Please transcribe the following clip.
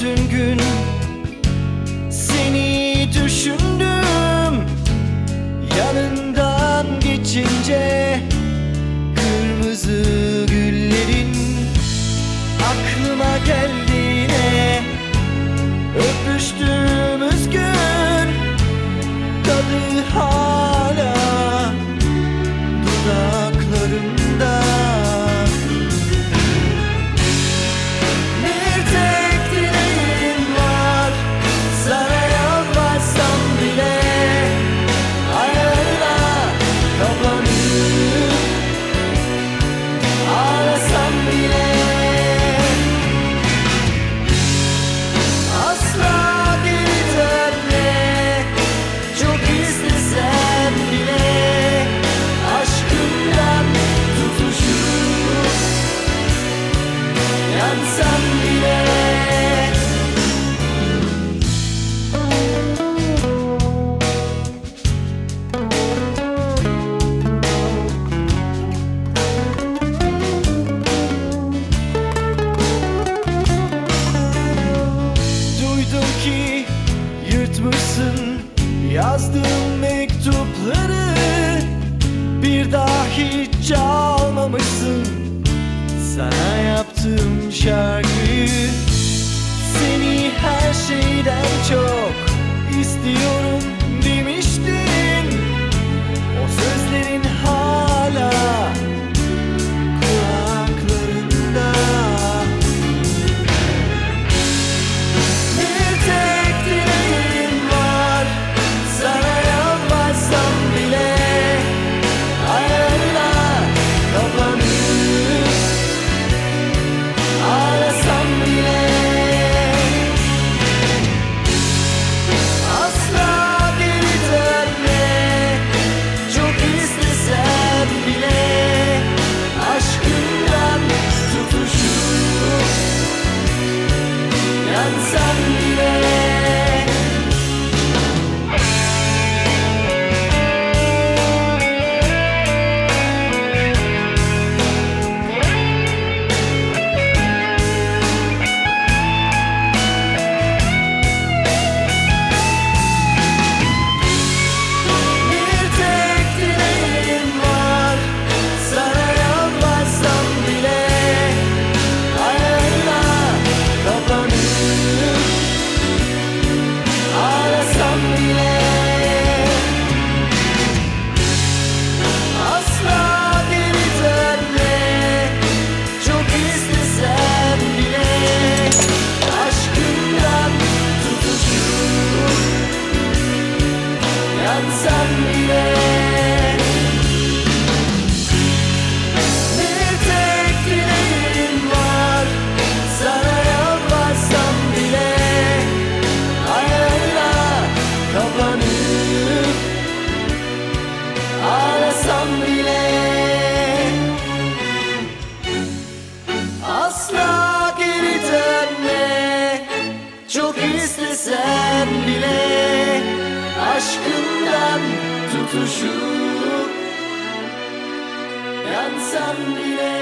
bütün gün Seni düşündüm. Yanından geçince Kırmızı güllerin Aklıma geldi. yazmışsın. Yazdığım mektupları Bir daha hiç almamışsın. Sana yaptığım şarkıyı Seni her şeyden çok istiyorum. Çok istesen bile Aşkından tutuşup Yansan bile